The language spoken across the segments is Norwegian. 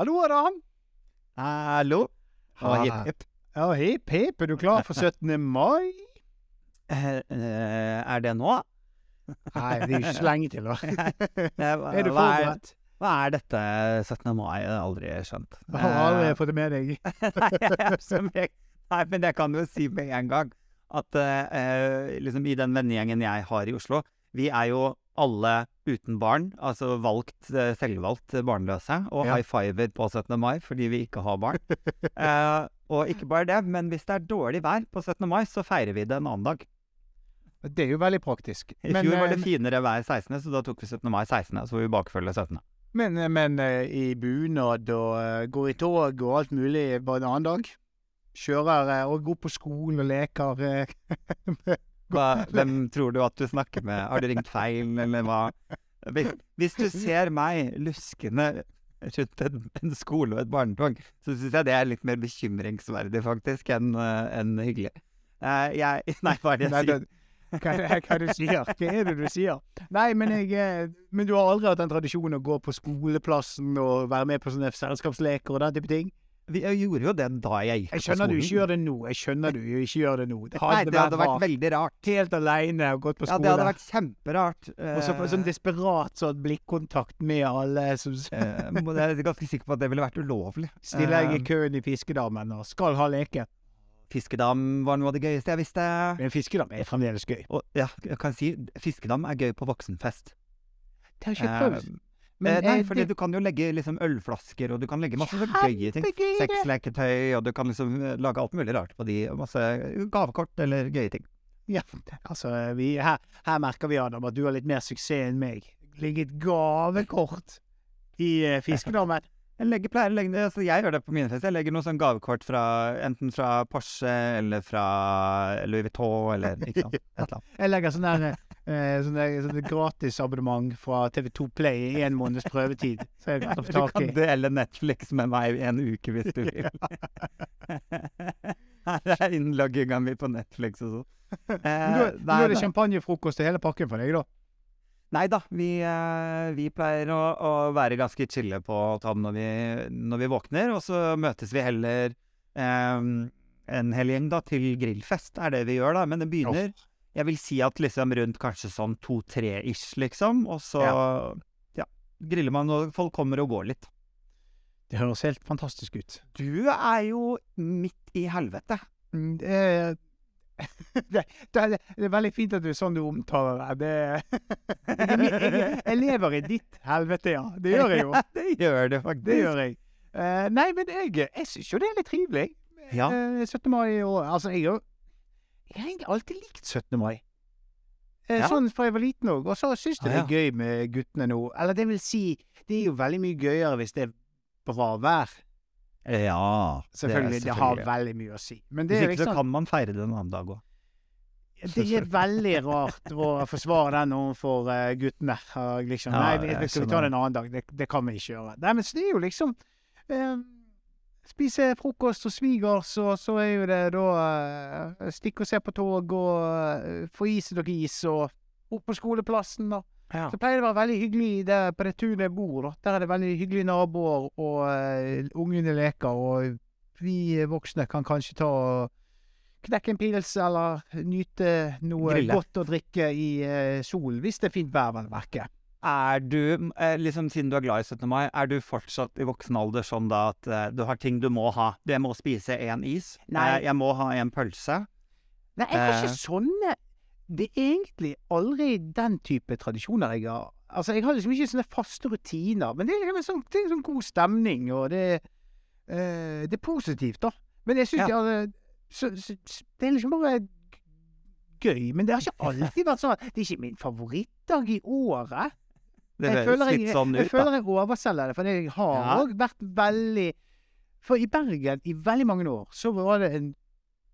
Hallo, Adam. Hallo. Ha- hipp, hipp. Ja, hipp, hipp. Er du klar for 17. mai? Eh, eh, er det nå? Nei, det er ikke så lenge til, da. Er du er- forberedt? Hva er dette 17. mai? Jeg har aldri skjønt. Jeg har aldri Eh, fått det med deg. nei, nei, men jeg kan jo si med en gang at eh, liksom i den vennegjengen jeg har i Oslo, vi er jo alle uten barn, altså valgt, eh, selvvalgt barnløse, og Ja. high fiver på 17. mai fordi vi ikke har barn. Eh, og ikke bare det, men hvis det er dårlig vær på 17. mai, så feirer vi det en annen dag. Det er jo veldig praktisk. I fjor var det eh, finere vær 16., så da tok vi 17. mai 16., så får vi bakfølge 17. Men, eh, men i bunad og går i tog og alt mulig på en annen dag? Kjører og går på skolen og leker Hva, hvem tror du at du snakker med? Har du ringt feil, eller hva? Hvis, du ser meg luskende rundt en, en skole og et barnetog, så syns jeg det er litt mer bekymringsverdig, faktisk, enn en hyggelig. Uh, jeg Nei, hva er det jeg sier? Hva hva du sier? Hva er det du sier? Nei, men jeg eh, Men du har aldri hatt den tradisjonen å gå på skoleplassen og være med på sånne selskapsleker og den type ting? Jeg gjorde jo det da jeg gikk Jeg på skjønner du skolen. ikke gjør det nå. Jeg skjønner du ikke gjør det nå. Det Nei, det hadde vært vært, veldig rart. Helt aleine og gått på Ja, det hadde vært kjemperart. Og så sånn desperat sånn blikkontakt med alle som Eh, jeg er ganske sikker på at det ville vært ulovlig. stiller jeg i Eh, køen i fiskedammen og skal ha leken. Fiskedam var noe av det gøyeste jeg visste. Men fiskedam er fremdeles gøy. Og ja, jeg kan si fiskedam er gøy på voksenfest. Det har jeg ikke Eh, prøvd. Eh, nei, eh, det- du kan jo legge liksom ølflasker, og du kan legge masse så gøye ting. Sexleketøy, og du kan liksom eh, lage alt mulig rart på de. og Masse gavekort eller gøye ting. Ja, altså, vi, her, her merker vi, Adam, at du har litt mer suksess enn meg. Ligget gavekort i uh, fiskedammen. Jeg legger, pleier å legge det, altså jeg gjør det på mine fester. Jeg legger noe sånn gavekort fra enten fra Porsche eller fra Louis Vuitton eller ikke sant. Et eller annet. Jeg legger sånn der sånn der- sånn gratisabonnement fra TV2 Play i en måneds prøvetid. Så jeg kan få Du kan i. dele Netflix med meg i en uke hvis du vil. Her er innlogginga mi på Netflix og sånn. Eh, nå, nå er det champagnefrokost til hele pakken for deg, da. Nei da, vi, eh, vi pleier å, å være ganske chille på Tam når vi, når vi våkner, og så møtes vi heller eh, en hel gjeng da til grillfest, er det vi gjør da. Men det begynner, jeg vil si at liksom rundt kanskje sånn to-tre-ish, liksom, og så ja. griller man, og folk kommer og går litt. Det høres helt fantastisk ut. Du er jo midt i helvete. Mm, Det det, det, det er veldig fint at du er sånn du omtaler det. det jeg, jeg, jeg lever i ditt helvete, ja. Det gjør jeg jo. det gjør det faktisk. Det gjør jeg. Uh, nei, men jeg, jeg syns jo det er litt trivelig. Ja. Uh, 17. mai i år. Altså, jeg har jeg har egentlig alltid likt 17. mai. Eh, Ja. Sånn fra jeg var liten òg. Og så syns jeg det Ah, er gøy med guttene nå. Eller det vil si, det er jo veldig mye gøyere hvis det er bra vær. Ja. Selvfølgelig. Det, har veldig mye å si. Men det Hvis ikke så liksom kan man feire det en annen dag òg. Det er veldig rart å forsvare den overfor eh, guttene. Liksom, nei, vi, skal vi skjønner. ta det en annen dag. Det, det kan vi ikke gjøre. Nei, men så det er jo liksom eh, Spise frokost hos svigers, og så er jo det da eh, stikke og se på tog, og eh, få i seg noe is, og opp på skoleplassen. da. Ja. så pleier det å være veldig hyggelig der på det tunet jeg bor. Da. Der er det veldig hyggelige naboer, og uh, ungene leker. Og vi voksne kan kanskje ta og knekke en pils, eller nyte noe Grille. godt å drikke i uh, solen, hvis det er fint vær, vel å merke. Er du, eh, liksom siden du er glad i 17. mai, er du fortsatt i voksen alder sånn da at eh, du har ting du må ha? Jeg må spise én is. Nei. Eh, jeg må ha en pølse. Nei, jeg har ikke sånne Det er egentlig aldri den type tradisjoner jeg har. Altså, jeg har liksom ikke sånne faste rutiner, men det er liksom sånn, det er sånn god stemning, og det, eh, det er positivt, da. Men jeg syns Ja. det er liksom bare gøy. Men det har ikke alltid vært sånn. Det er ikke min favorittdag i året. Det Jeg føler jeg, sånn jeg føler jeg overselger det, for jeg har Ja. vært veldig For i Bergen, i veldig mange år, så var det en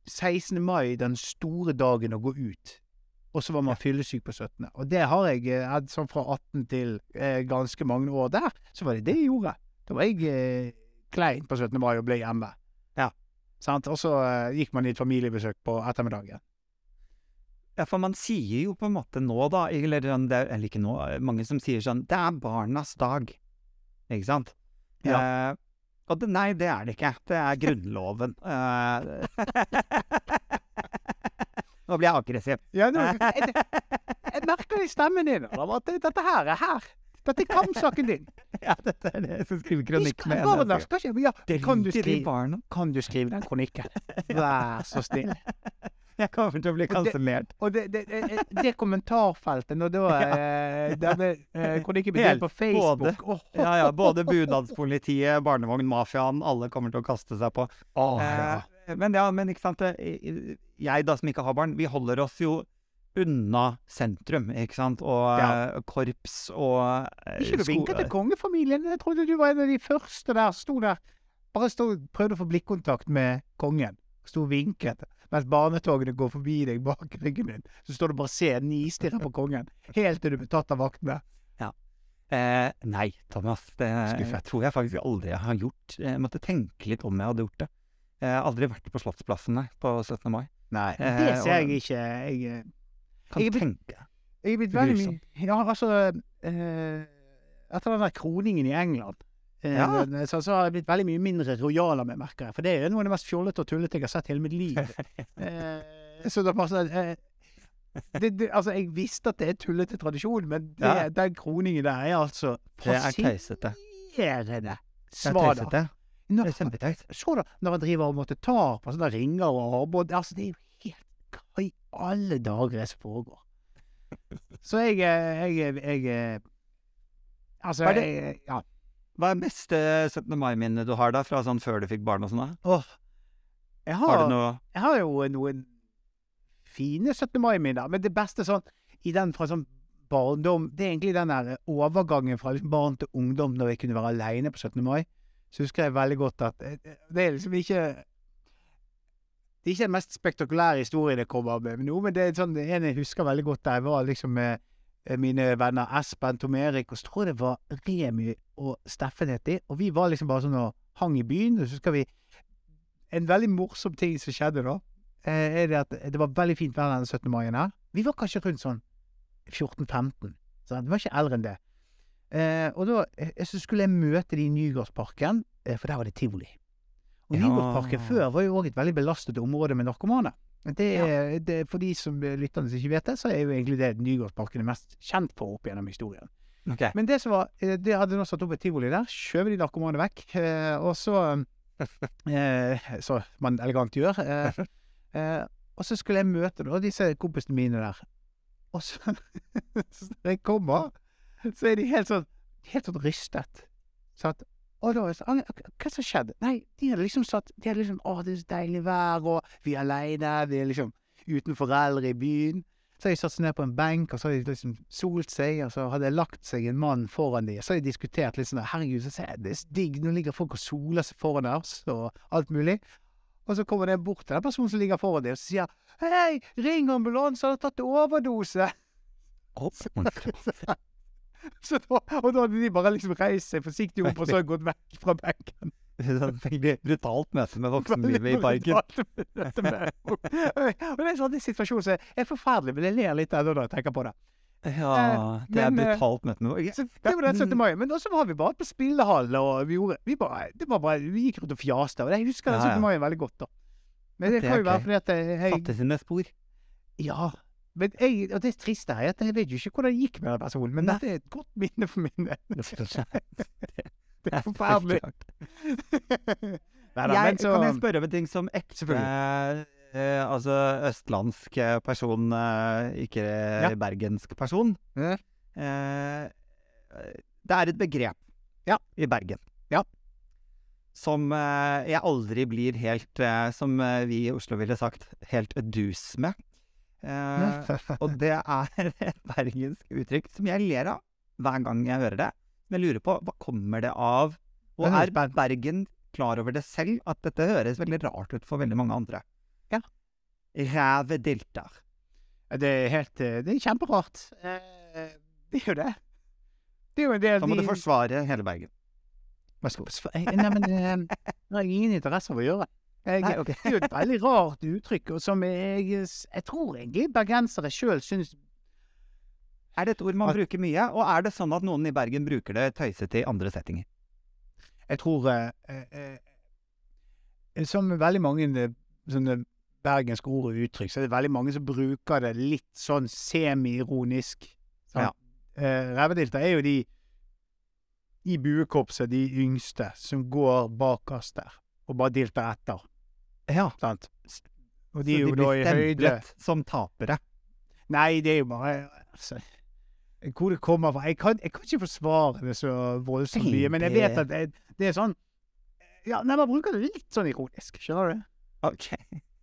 16. mai den store dagen å gå ut. Og så var man fyllesyk på 17. Og det har jeg eh, hatt sånn fra 18 til eh, ganske mange år der. Så var det det jeg gjorde. Da var jeg eh, klein på 17. mai og ble hjemme. Ja. Sant? Og så eh, gikk man i et familiebesøk på ettermiddagen. Ja, for man sier jo på en måte nå, da, eller, sånn, det, eller ikke nå, mange som sier sånn Det er barnas dag. Ikke sant? Eh, og det, nei, det er det ikke. Det er Grunnloven. Eh, nå blir jeg aggressiv. Ja, nå, jeg, jeg merker det i stemmen din at dette her er her. Dette er kampsaken din. Ja, dette er det som skriver kronikk med barna skal ikke ja, kan, du skrive, kan du skrive den kronikken? Vær så snill. Jeg kommer til å bli Og det- Og det, det, det, det kommentarfeltet når da eh, denne eh, kronikken blir delt på Facebook Åh, Ja, ja. Både bunadspolitiet, barnevogn, mafiaen, alle kommer til å kaste seg på. Oh, ja. Eh, men ja, men ikke sant. eh, Jeg da som ikke har barn, vi holder oss jo unna sentrum, ikke sant. Og Ja. eh, korps og eh, Ikke du vinka til kongefamilien? Jeg trodde du var en av de første der. Sto der. Bare stod, prøvde å få blikkontakt med kongen. Sto og vinket. Mens barnetogene går forbi deg bak ryggen din. Så står du bare og ser nistirrer på kongen. Helt til du blir tatt av vaktene. Eh, nei, Thomas. Det Skuffet. tror jeg faktisk aldri jeg har gjort. Jeg måtte tenke litt om jeg hadde gjort det. Jeg har aldri vært på Slottsplassen nei, på 17. mai. Nei, Eh, det ser jeg ikke. Jeg, eh, Kan Jeg tenke. jeg er blitt veldig mye Ja, altså eh, Etter den der kroningen i England eh, Ja. så, så har jeg blitt veldig mye mindre rojal meg, merker jeg. For det er noe av det mest fjollete og tullete jeg har sett hele mitt liv. Eh, så det er bare sånn eh, det, det, Altså, jeg visste at det er tullete tradisjon, men det, Ja. den kroningen der er altså Det er tøysete. fascinerende Det er svada. tøysete. Nå- Det er. Så da, når han driver og måtte ta på sånne ringer og armbånd Altså, det er jo helt Hva i alle dager er som foregår? Så jeg eh, Jeg, jeg, jeg Altså, Hva er jeg, ja. Hva er beste 17. mai-minnet du har da, fra sånn før du fikk barn og sånn? da? Åh. Jeg har, Har du noe jeg har jo noen fine 17. mai-minner, men det beste sånn i den fra sånn barndom Det er egentlig den der overgangen fra liksom barn til ungdom når jeg kunne være aleine på 17. mai. Så husker jeg veldig godt at eh, det er liksom ikke Det er ikke den mest spektakulære historien jeg kommer med nå, men det er sånn en jeg husker veldig godt der jeg var liksom med eh, mine venner Espen, Tom Erik, og så tror jeg det var Remy og Steffen het de, og vi var liksom bare sånn og hang i byen, og så skal vi En veldig morsom ting som skjedde da, eh, er det at det var veldig fint vær den 17. mai her. Vi var kanskje rundt sånn 14-15, sant? Vi var ikke eldre enn det. Eh, og da eh, så skulle jeg møte de i Nygårdsparken, eh, for der var det tivoli. Og Ja. Nygårdsparken før var jo òg et veldig belastet område med narkomane. Det er, det, er- for de som eh, lytterne som ikke vet det, så er jo egentlig det Nygårdsparken er mest kjent for opp gjennom historien. Okay. Men det som var det De hadde nå satt opp et tivoli der, skjøv de narkomane vekk, eh, og så eh, Så man elegant gjør. Eh, eh, og så skulle jeg møte da disse kompisene mine der. Og så, så når jeg kommer, så er de helt sånn Helt sånn rystet. Sånn at, og da jeg sånn, Hva som skjedde? Nei, de hadde liksom satt De hadde liksom Å, det er så deilig vær, og vi er aleine, vi er liksom uten foreldre i byen. Så hadde de satt seg ned på en benk, og så hadde de liksom solt seg, og så hadde det lagt seg en mann foran dem. Så hadde de diskutert litt sånn Herregud, så ser jeg, det er så digg, nå ligger folk og soler seg foran oss, og alt mulig. Og så kommer det bort til den personen som ligger foran dem, og sier Hei, ring ambulanse, han har tatt overdose! Så da, og da hadde de bare liksom reist seg forsiktig opp, og så gått vekk fra benken. Veldig brutalt møte med voksenlivet i parken. Og det er en sånn situasjon som er forferdelig, men jeg ler litt ennå når jeg tenker på det. Ja, det er men, eh, brutalt møte med Så det var den 17. mai. Men også var vi bare på spillehallen, og vi gjorde vi bare, Det var bare Vi gikk rundt og fjaste. Og jeg husker den Ja, ja. 17. mai veldig godt, da. Men det, Det kan jo være fordi at jeg, Satte sine spor. Ja. Men jeg, og det triste er at jeg vet jo ikke hvordan det gikk med den personen, men Nei. dette er et godt minne for min del. Det er er forferdelig. Neida, jeg, så Kan jeg spørre om en ting som ekte Selvfølgelig. eh, Altså østlandsk eh, person, eh, ikke Ja. bergensk person. Ja. Eh, det er et begrep Ja. i Bergen Ja. som eh, jeg aldri blir helt eh, Som eh, vi i Oslo ville sagt helt edus med. Eh, og det er et bergensk uttrykk som jeg ler av hver gang jeg hører det. Men jeg lurer på hva kommer det av? Og er er. Bergen klar over det selv, at dette høres veldig rart ut for veldig mange andre? Ja. Rævedilter. Det er helt eh, Det er kjemperart. Eh, Det er jo det. Det er jo en del Da må de- du forsvare hele Bergen. Vær så god. Nei, men eh, det har ingen interesse av å gjøre. Jeg, Nei, okay. Det er jo et veldig rart uttrykk, og som jeg, jeg tror egentlig bergensere sjøl syns Er det et ord man At- bruker mye, og er det sånn at noen i Bergen bruker det tøysete i andre settinger? Jeg tror eh, eh, eh, Som veldig mange eh, sånne bergenske ord og uttrykk, så er det veldig mange som bruker det litt sånn semi-ironisk. Ja. Eh, Revedilter er jo de i buekorpset, de yngste, som går bakerst der, og bare dilter etter. Ja. Sant? Og de er jo da i høyde som tapere. Nei, det er jo bare altså, Hvor det kommer fra Jeg kan, jeg kan ikke forsvare det så voldsomt mye, men jeg vet at det, det er sånn Ja, nei, man bruker det litt sånn ironisk, skjønner du? Ok.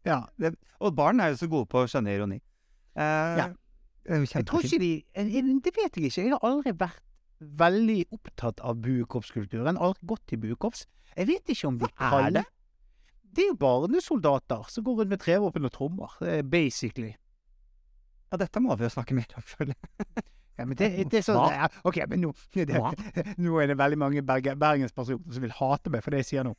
Ja. Det, og barn er jo så gode på å skjønne ironi. Uh, Ja. Jeg tror ikke de jeg, jeg, Det vet jeg ikke. Jeg har aldri vært veldig opptatt av buekorpskulturen. Aldri gått i buekorps. Jeg vet ikke om de Hva er det? Det er jo barnesoldater som går rundt med trevåpen og trommer. Er basically. Ja, dette må vi jo snakke mer om, føler jeg. Ja, men det, det er sånn ja, OK, men nå, det, nå er det veldig mange bergenspersoner som vil hate meg for det jeg sier nå.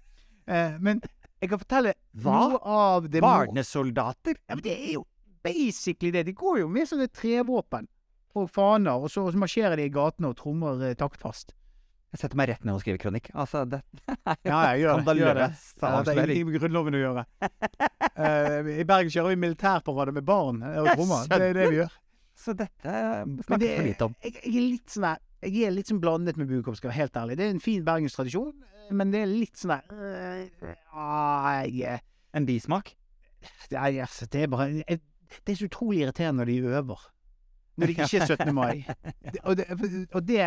Eh, men jeg kan fortelle Hva? noe av det Barnesoldater? Ja, men det er jo basically det. De går jo med sånne trevåpen og faner, og så, så marsjerer de i gatene og trommer eh, taktfast. Jeg setter meg rett ned og skriver kronikk. Altså, det Ja, jeg gjør det. Gjør det. Ja, det er ingenting med Grunnloven å gjøre. uh, I Bergen kjører vi militærparade med barn eh, og trommer. Det er det vi gjør. Så dette Men snakker det, for lite om. jeg, jeg er litt sånn der Jeg er litt sånn blandet med Bukom, skal være helt ærlig. Det er en fin bergenstradisjon, eh, men det er litt sånn der uh, ah, jeg, En bismak? det, er, altså, det er bare Det er så utrolig irriterende når de øver. Når det ikke er 17. mai. Og det, og det,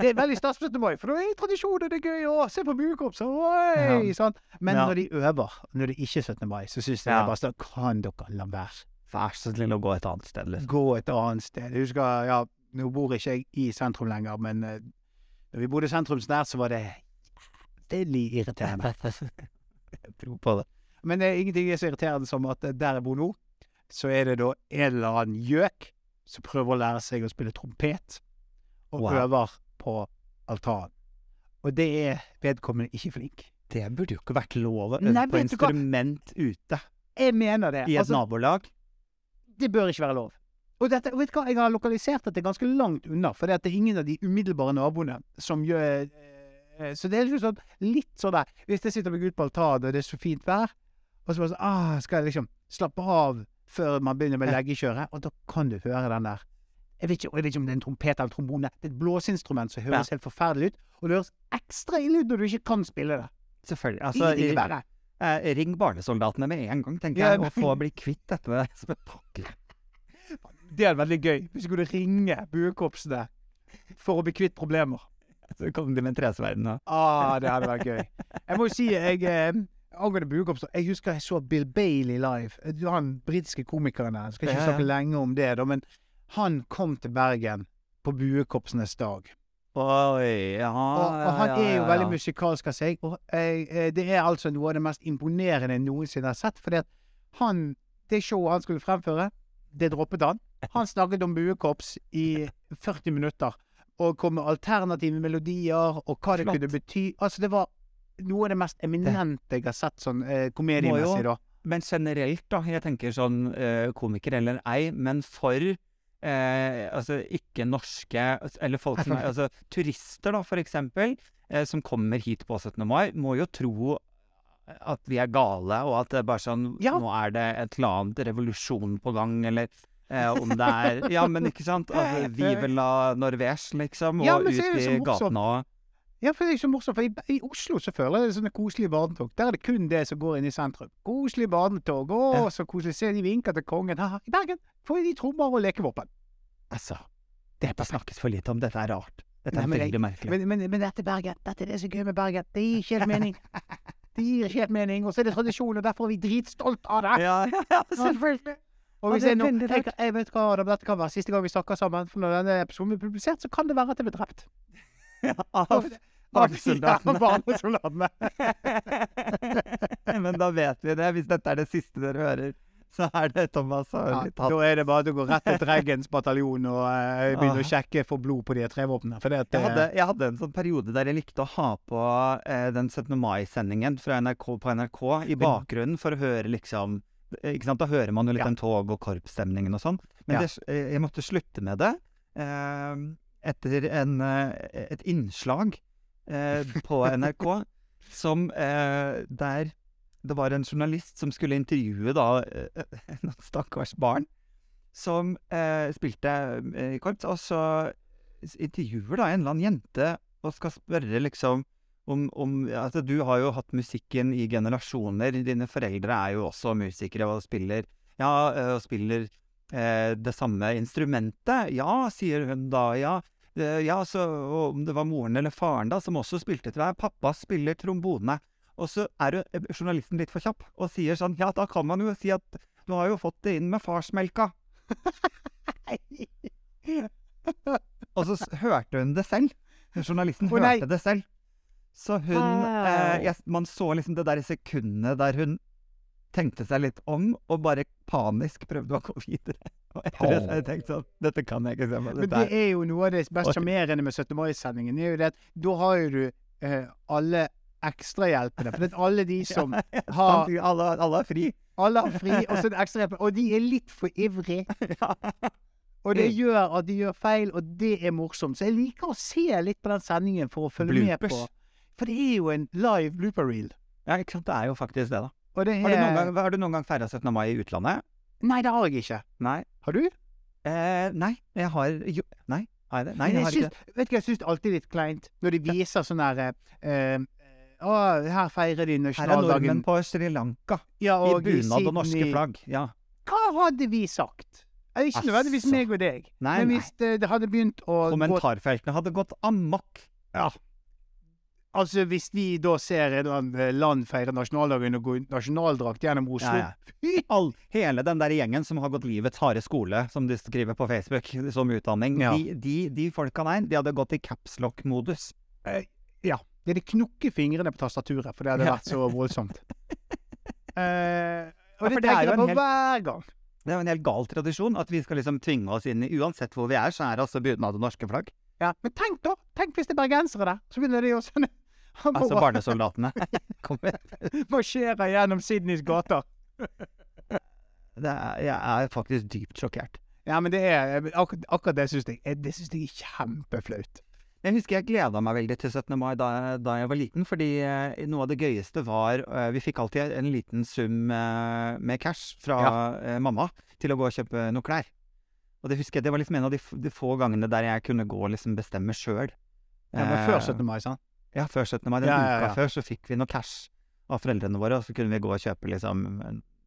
det er veldig stas på 17. mai, for da er tradisjon, og det er gøy. Å, se på buekorpset, oi! Sånn. Men når de øver, når det ikke er 17. mai, så syns jeg bare sånn Kan dere la være? Vær så snill å gå et annet sted, liksom. gå et annet sted. Jeg husker, ja, nå bor ikke jeg i sentrum lenger, men eh, når vi bodde sentrumsnært, så var det veldig irriterende. Jeg tror på det. Men det er ingenting er så irriterende som at eh, der jeg bor nå, så er det da en eller annen gjøk som prøver å lære seg å spille trompet, og Wow. øver på altanen. Og det er vedkommende ikke flink. Det burde jo ikke vært lov å øve på instrument ute Jeg mener det. i et Altså, nabolag. det bør ikke være lov. Og dette, og vet du hva, jeg har lokalisert dette ganske langt unna, for det er ingen av de umiddelbare naboene som gjør eh, Så det er liksom sånn, litt sånn der Hvis jeg sitter meg ute på altanen, og det er så fint vær, og så bare sånn ah, Skal jeg liksom slappe av før man begynner med leggekjøret? Og da kan du høre den der jeg vet, ikke, jeg vet ikke om det er en trompet eller trombone. Det er et blåseinstrument som høres helt forferdelig ut. Og det høres ekstra ille ut når du ikke kan spille det. Selvfølgelig. Altså, i, i, er eh, ring barnesoldatene med en gang, tenker Ja, jeg, og få bli kvitt dette spetakkelet. Det hadde vært litt gøy. Hvis du kunne ringe buekorpsene for å bli kvitt problemer. Så kom de med en tresverd og Ah, det hadde vært gøy. Jeg må jo si, jeg eh, angående buekorps, jeg husker jeg så Bill Bailey live. Du har den britiske komikeren der. Skal ikke snakke lenge om det, da, men han kom til Bergen på buekorpsenes dag. Oi, ja, Og, og han er jo veldig musikalsk av seg, og eh, eh, det er altså noe av det mest imponerende jeg noensinne har sett. Fordi at han, det showet han skulle fremføre, det droppet han. Han snakket om buekorps i 40 minutter, og kom med alternative melodier, og hva det Flott. kunne bety. Altså, det var noe av det mest eminente jeg har sett sånn eh, komediemessig, da. Men generelt, da. Jeg tenker sånn eh, komiker eller ei, men for eh, altså ikke-norske Eller folk som er altså, Turister, da, for eksempel, eh, som kommer hit på 17. mai, må jo tro at vi er gale, og at det er bare sånn Ja. Nå er det et eller annet revolusjon på gang, eller eh, om det er Ja, men ikke sant? Altså, Vive la Norvège, liksom, og Ja, ut i gatene og Ja, for det er så morsomt, for i, i Oslo så føler jeg det er sånne koselige barnetog. Der er det kun det som går inn i sentrum. Koselige barnetog. Å, Ja. så koselig. Se, de vinker til kongen. Haha. I Bergen får de trommer og lekevåpen. Altså, det har snakkes for lite om. Dette er rart. Dette er veldig merkelig. Men, men, men dette er Bergen. Dette er det som er gøy med Bergen. Det gir ikke helt mening. Det gir ikke helt mening, og så er det tradisjon, og derfor er vi dritstolt av det. Ja, ja, ja, selvfølgelig. Og Ja, hvis er jeg, nå, tenker, jeg, jeg vet hva, Adam, dette kan være siste gang vi snakker sammen, for når denne episoden blir publisert, så kan det være at jeg blir drept. ja, av barnesoldatene. Ja, barnesoldatene. Men da vet vi det. Hvis dette er det siste dere hører, så er det Thomas har Ja, blitt tatt. da er det bare til å gå rett til Dreggens bataljon og begynner begynne å Ah. sjekke for blod på de trevåpnene. Det at, Jeg hadde, eh, jeg hadde en sånn periode der jeg likte å ha på uh, den 17. mai-sendingen fra NRK på NRK i bakgrunnen for å høre liksom? Da hører man jo litt Ja. den tog- og korpsstemningen og sånn. Men Ja. det, jeg måtte slutte med det eh, etter en, et innslag på NRK som eh, der det var en journalist som skulle intervjue da eh, noen stakkars barn som eh, spilte eh, i korps, og så intervjuer da en eller annen jente og skal spørre liksom om, om Altså, du har jo hatt musikken i generasjoner. Dine foreldre er jo også musikere og spiller Ja, eh, og spiller eh, det samme instrumentet. Ja, sier hun da. Ja. Ja, så om det var moren eller faren da som også spilte til deg. Pappa spiller trombone. Og så er jo eh, journalisten litt for kjapp og sier sånn Ja, da kan man jo si at du har jo fått det inn med farsmelka. Og så hørte hun det selv. Journalisten hørte det selv. Så hun eh, jeg, Man så liksom det der sekundet der hun tenkte seg litt om, og bare panisk prøvde å gå videre. Og etter det så har jeg tenkt sånn Dette kan jeg ikke se på. Men det er jo noe av det mest Oi. sjarmerende med 17. mai-sendingen. er jo det at Da har jo du eh, alle ekstrahjelpene. For det er alle de som er har alle, alle er fri. Alle har fri, og så er det ekstrahjelpene. Og de er litt for ivrige. Ja. Og det gjør at de gjør feil, og det er morsomt. Så jeg liker å se litt på den sendingen for å følge med på. For det er jo en live blooper reel. ja, ikke sant. Det er jo faktisk det, da. Og det Har du noen er gang, har du noen gang feira 17. mai i utlandet? Nei, det har jeg ikke. Nei. Har du? Eh, nei, jeg har jo Nei, har jeg det? Nei, jeg har syns, ikke det. Vet du hva, jeg syns det er alltid er litt kleint når de viser sånn derre eh, Å, her feirer de nasjonaldagen. Her er nordmenn på Sri Lanka Ja, i bunad og norske flagg. Ja. Hva hadde vi sagt? Eh, Ikke nødvendigvis meg og deg, Nei, men hvis det, det hadde begynt å Kommentarfeltene hadde gått amok. Ja. Altså, hvis vi da ser et land feire nasjonaldagen og gå i nasjonaldrakt gjennom Oslo Ja, ja. All, hele den der gjengen som har gått livets harde skole, som de skriver på Facebook som utdanning, Ja. de, de, de folka der, de hadde gått i capslock-modus. Ja. De hadde knukket fingrene på tastaturet, for det hadde vært så voldsomt. Eh, og det er tenker jeg på hver gang. Det er jo en helt gal tradisjon at vi skal liksom tvinge oss inn i Uansett hvor vi er, så er det altså bunad og norske flagg. Ja, Men tenk da! Tenk hvis det er bergensere der! Så begynner de å Han Altså barnesoldatene. Kommer. marsjerer gjennom Sydneys gater. Det er, jeg er faktisk dypt sjokkert. Ja, men det er akkurat, akkurat det syns jeg, det synes jeg er kjempeflaut. Jeg husker jeg gleda meg veldig til 17. mai da, da jeg var liten, fordi eh, noe av det gøyeste var eh, Vi fikk alltid en liten sum eh, med cash fra eh, mamma til å gå og kjøpe noe klær. Og det husker jeg, det var liksom en av de, de få gangene der jeg kunne gå og liksom bestemme sjøl. Ja, men før 17. mai, sant? Ja, før 17. mai. Den Ja, ja, uka før så fikk vi noe cash av foreldrene våre, og så kunne vi gå og kjøpe liksom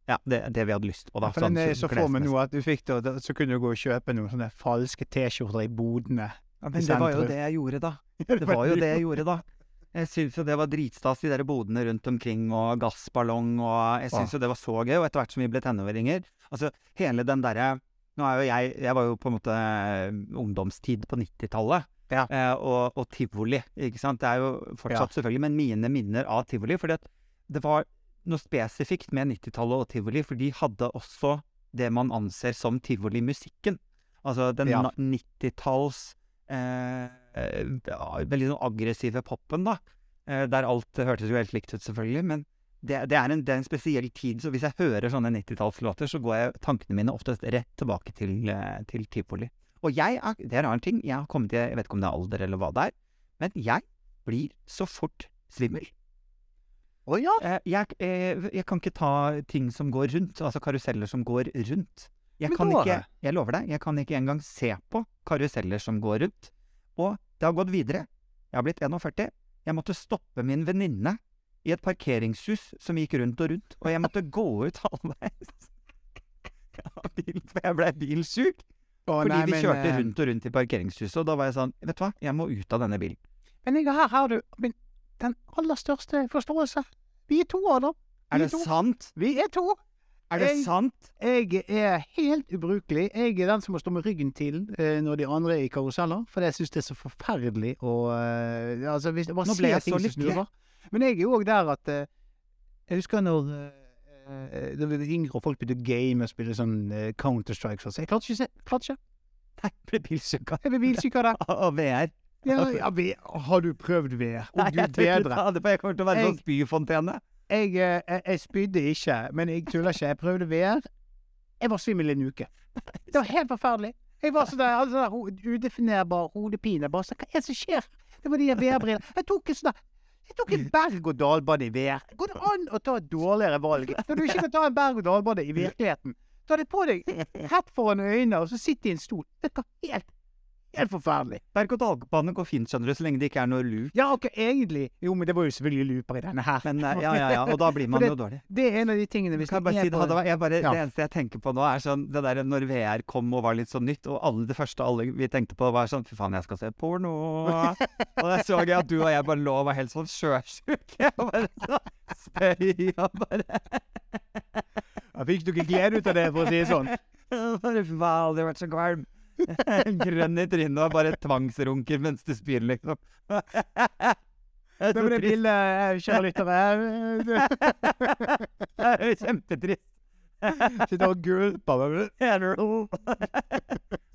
Ja, det, det vi hadde lyst på, da. For den er så for meg nå at du fikk det, og så kunne du gå og kjøpe noen sånne falske T-skjorter i bodene. Ja, men det var jo det jeg gjorde, da. Det var jo det jeg gjorde, da. Jeg syns jo det var dritstas, de der bodene rundt omkring, og gassballong, og jeg syns jo det var så gøy. Og etter hvert som vi ble tenåringer Altså, hele den derre Nå er jo jeg Jeg var jo på en måte eh, ungdomstid på 90-tallet. Ja. Eh, og, og tivoli, ikke sant. Det er jo fortsatt selvfølgelig, men mine minner av tivoli. For det var noe spesifikt med 90-tallet og tivoli, for de hadde også det man anser som tivolimusikken. Altså den Ja. 90-talls eh, eh, veldig sånn aggressive popen, da. Eh, der alt hørtes jo helt likt ut, selvfølgelig. Men det, det, er en, det er en spesiell tid, så hvis jeg hører sånne 90-tallslåter, så går jeg tankene mine oftest rett tilbake til, eh, til tivoli. Og jeg er, det er en annen ting, jeg har kommet til, jeg vet ikke om det er alder eller hva det er, men jeg blir så fort svimmel. Å ja? Jeg, jeg, eh, jeg kan ikke ta ting som går rundt, altså karuseller som går rundt. Jeg Men kan da- ikke, jeg lover deg, jeg kan ikke engang se på karuseller som går rundt. Og det har gått videre. Jeg har blitt 41. Jeg måtte stoppe min venninne i et parkeringshus som gikk rundt og rundt, og jeg måtte gå ut halvveis. av bilen, For jeg ble bilsjuk. Å, Fordi nei, vi men, kjørte eh, rundt og rundt i parkeringshuset, og da var jeg sånn Vet du hva, jeg må ut av denne bilen. Men jeg, her har du min, den aller største forståelse. Vi er to, Adam. Er det to. sant? Vi er to. Er det Jeg- sant? Jeg er helt ubrukelig. Jeg er den som må stå med ryggen til eh, når de andre er i karuseller. For jeg syns det er så forferdelig å eh, Altså, Nå ble jeg så lykkelig. Men jeg er jo òg der at eh, Jeg husker når eh, vi var yngre folk begynte å game og spille sånn eh, Counter-Strike sånn. Jeg klarte ikke å se. Klarte ikke. Nei, ble bilsyka. Jeg ble bilsyka der. Og av VR. Ja, ja, har du prøvd VR? Å, gud bedre. det. Jeg kommer til å være sånn spyfontene. Jeg, eh, jeg, jeg spydde ikke, men jeg tuller ikke. Jeg prøvde VR. Jeg var svimmel en uke. Det var helt forferdelig. Jeg var sånn der, altså, der ho- udefinerbar hodepine. Bare så, hva er det som skjer? Det var de der VR-brillene. Jeg tok en sånn der- jeg tok en berg-og-dal-bane i VR. Går det an å ta et dårligere valg når du ikke kan ta en berg-og-dal-bane i virkeligheten? Ta det på deg rett foran øynene, og så sitte i en stol. Det er helt, helt forferdelig. Berg-og-dal-bane går fint, skjønner du, så lenge det ikke er noe loop. Ja, ok, egentlig. Jo, men det var jo selvfølgelig looper i denne her. Men eh, ja, ja, ja, og da blir man det, jo dårlig. Det er en av de tingene vi skal bare si det, hadde jeg bare, Ja. det eneste jeg tenker på nå, er sånn det der når VR kom og var litt sånn nytt, og alle det første alle vi tenkte på, var sånn Fy faen, jeg skal se porno. og da så jeg at du og jeg bare lå og var helt sånn sjøsjuke. Og bare så spøy og bare Jeg fikk du ikke glede ut av det, for å si det sånn. Fy faen, aldri vært så kvalm. Grønn i trynet og bare tvangsrunker mens du spyr, liksom. Det blir bilde, kjære lyttere. Det er kjempetrist. Sitter og gulper.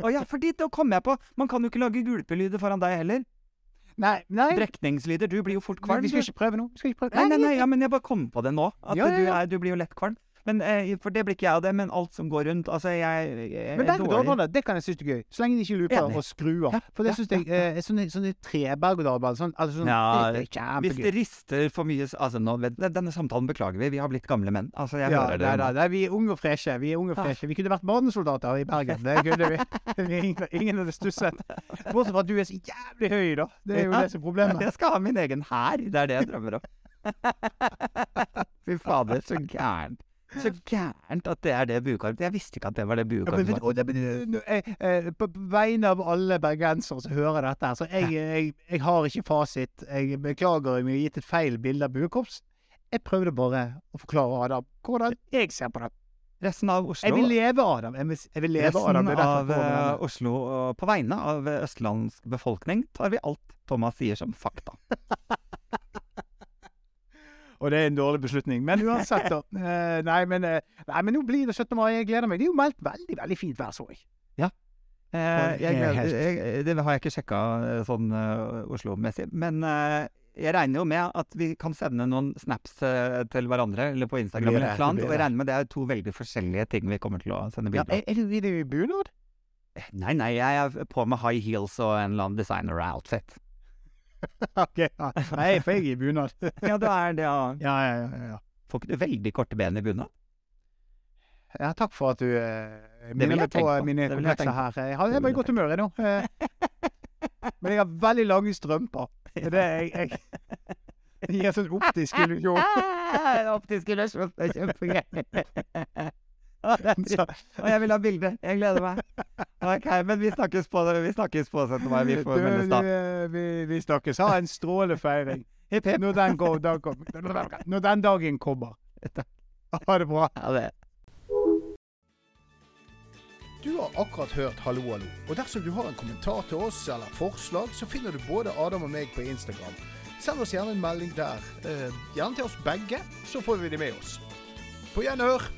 Å ja, fordi da kom jeg på Man kan jo ikke lage gulpelyder foran deg heller. Nei, nei. Brekningslyder. Du blir jo fort kvalm. vi skal ikke prøve nå. Nei, nei, nei, ja, men jeg bare kom på det nå. At Ja, ja, Du, er, du blir jo lett kvalm. Men, eh, for det blir ikke jeg av det, men alt som går rundt Altså, jeg, jeg Men er berg dårlig. det kan jeg synes er gøy. Så lenge de ikke looper Enig. og skru Ja, For det ja, syns jeg eh, Sånne, sånne treberg og dalbaner sånn, altså sånn, Ja, det er Hvis det rister for mye Altså, nå, vet- Denne samtalen beklager vi. Vi har blitt gamle menn. Altså, jeg Ja, hører det. nei, nei, vi er unge og freshe. Vi er unge og Ah. freshe. Vi kunne vært barnesoldater i Bergen. Det kunne vi. Ingen, ingen hadde stusset. Bortsett fra at du er så jævlig høy, da. Det er jo Ja. det som er problemet. Jeg skal ha min egen hær. Det er det jeg drømmer om. Fy fader, så gærent. Så gærent at det er det buekorpset. Jeg visste ikke at det var det Ja, men, buekorpset. vet du, var. og men, det- jeg, eh, på vegne av alle bergensere som hører dette, her, så jeg, jeg, har ikke fasit. Jeg beklager om jeg har gitt et feil bilde av buekorps. Jeg prøvde bare å forklare Adam hvordan jeg ser på det. Resten av Oslo Jeg vil leve, Adam. Jeg vil, jeg vil leve, Resten Adam. Av eh. Oslo, på vegne av østlandsk befolkning, tar vi alt Thomas sier som fakta. Og det er en dårlig beslutning. Men uansett, da. Eh, nei, men, eh, nei, men nå blir det 17. mai. Jeg gleder meg. Det er jo meldt veldig, veldig fint vær, så jeg. Eh, jeg, jeg, det har jeg ikke sjekka eh, sånn uh, Oslo-messig. Men uh, jeg regner jo med at vi kan sende noen snaps uh, til hverandre, eller på Instagram, eller annet. Og jeg regner med det er to veldig forskjellige ting vi kommer til å sende Ja, bilder er, er du i bunad? Nei, nei, jeg er på med high heels og en eller annen designer-outfit. ok. Ja. Nei, for jeg er i bunad. Ja, du er det, ja. ja, ja, ja, ja. Får ikke du veldig korte ben i bunad? Ja, takk for at du eh, minner meg på på. mine komplekser her. Jeg har jeg er bare i godt humør nå. Eh, Men jeg har veldig lange strømper. Det er jeg, jeg, det gir sånn optisk illusjon. Optisk illusjon. Det er kjempegøy. Å, jeg vil ha bilde. Jeg gleder meg. Ok, men vi snakkes på, vi snakkes på 17. Vi får du, meldes da. vi, vi snakkes. Ha en strålende feiring. Hipp, hipp. Når den, går, da kom, når den dagen kommer. Ha det bra. Ha det. Du har akkurat hørt Hallo, hallo. Og dersom du har en kommentar til oss eller forslag, så finner du både Adam og meg på Instagram. Send oss gjerne en melding der. Eh, gjerne til oss begge, så får vi de med oss. På gjenhør!